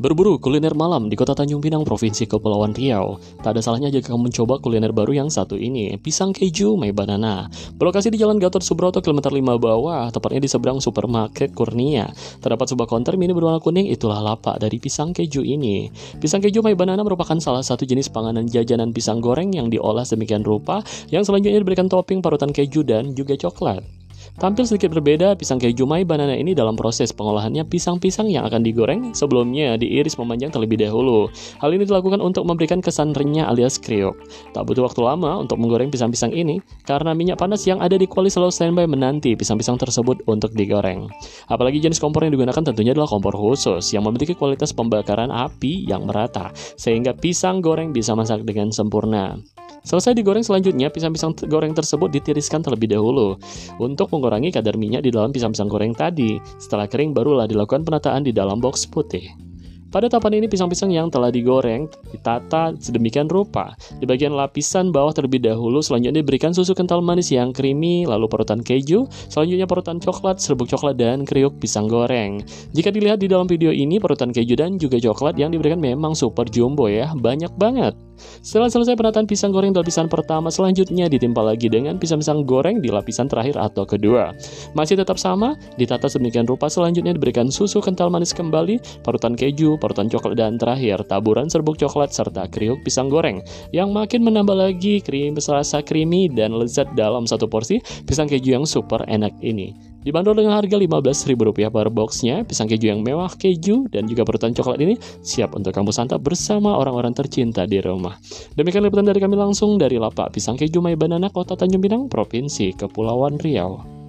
Berburu kuliner malam di kota Tanjung Pinang, Provinsi Kepulauan Riau. Tak ada salahnya jika kamu mencoba kuliner baru yang satu ini, pisang keju My Banana. Berlokasi di Jalan Gatot Subroto, kilometer 5 bawah, tepatnya di seberang supermarket Kurnia. Terdapat sebuah konter mini berwarna kuning, itulah lapak dari pisang keju ini. Pisang keju My Banana merupakan salah satu jenis panganan jajanan pisang goreng yang diolah sedemikian rupa, yang selanjutnya diberikan topping parutan keju dan juga coklat. Tampil sedikit berbeda, pisang keju mai banana ini dalam proses pengolahannya pisang-pisang yang akan digoreng sebelumnya diiris memanjang terlebih dahulu. Hal ini dilakukan untuk memberikan kesan renyah alias kriuk. Tak butuh waktu lama untuk menggoreng pisang-pisang ini karena minyak panas yang ada di kuali selalu standby menanti pisang-pisang tersebut untuk digoreng. Apalagi jenis kompor yang digunakan tentunya adalah kompor khusus yang memiliki kualitas pembakaran api yang merata sehingga pisang goreng bisa masak dengan sempurna. Selesai digoreng selanjutnya, pisang-pisang goreng tersebut ditiriskan terlebih dahulu untuk mengurangi kadar minyak di dalam pisang-pisang goreng tadi. Setelah kering barulah dilakukan penataan di dalam box putih. Pada tahapan ini pisang-pisang yang telah digoreng ditata sedemikian rupa. Di bagian lapisan bawah terlebih dahulu selanjutnya diberikan susu kental manis yang creamy, lalu parutan keju, selanjutnya parutan coklat, serbuk coklat dan kriuk pisang goreng. Jika dilihat di dalam video ini parutan keju dan juga coklat yang diberikan memang super jumbo ya, banyak banget. Setelah selesai penataan pisang goreng di lapisan pertama, selanjutnya ditimpa lagi dengan pisang-pisang goreng di lapisan terakhir atau kedua. Masih tetap sama, ditata sedemikian rupa selanjutnya diberikan susu kental manis kembali, parutan keju, parutan coklat, dan terakhir taburan serbuk coklat serta kriuk pisang goreng yang makin menambah lagi krim rasa creamy dan lezat dalam satu porsi pisang keju yang super enak ini. Dibanderol dengan harga Rp15.000 per boxnya, pisang keju yang mewah keju dan juga parutan coklat ini siap untuk kamu santap bersama orang-orang tercinta di rumah. Demikian liputan dari kami langsung dari lapak pisang keju My Banana Kota Tanjung Pinang, Provinsi Kepulauan Riau.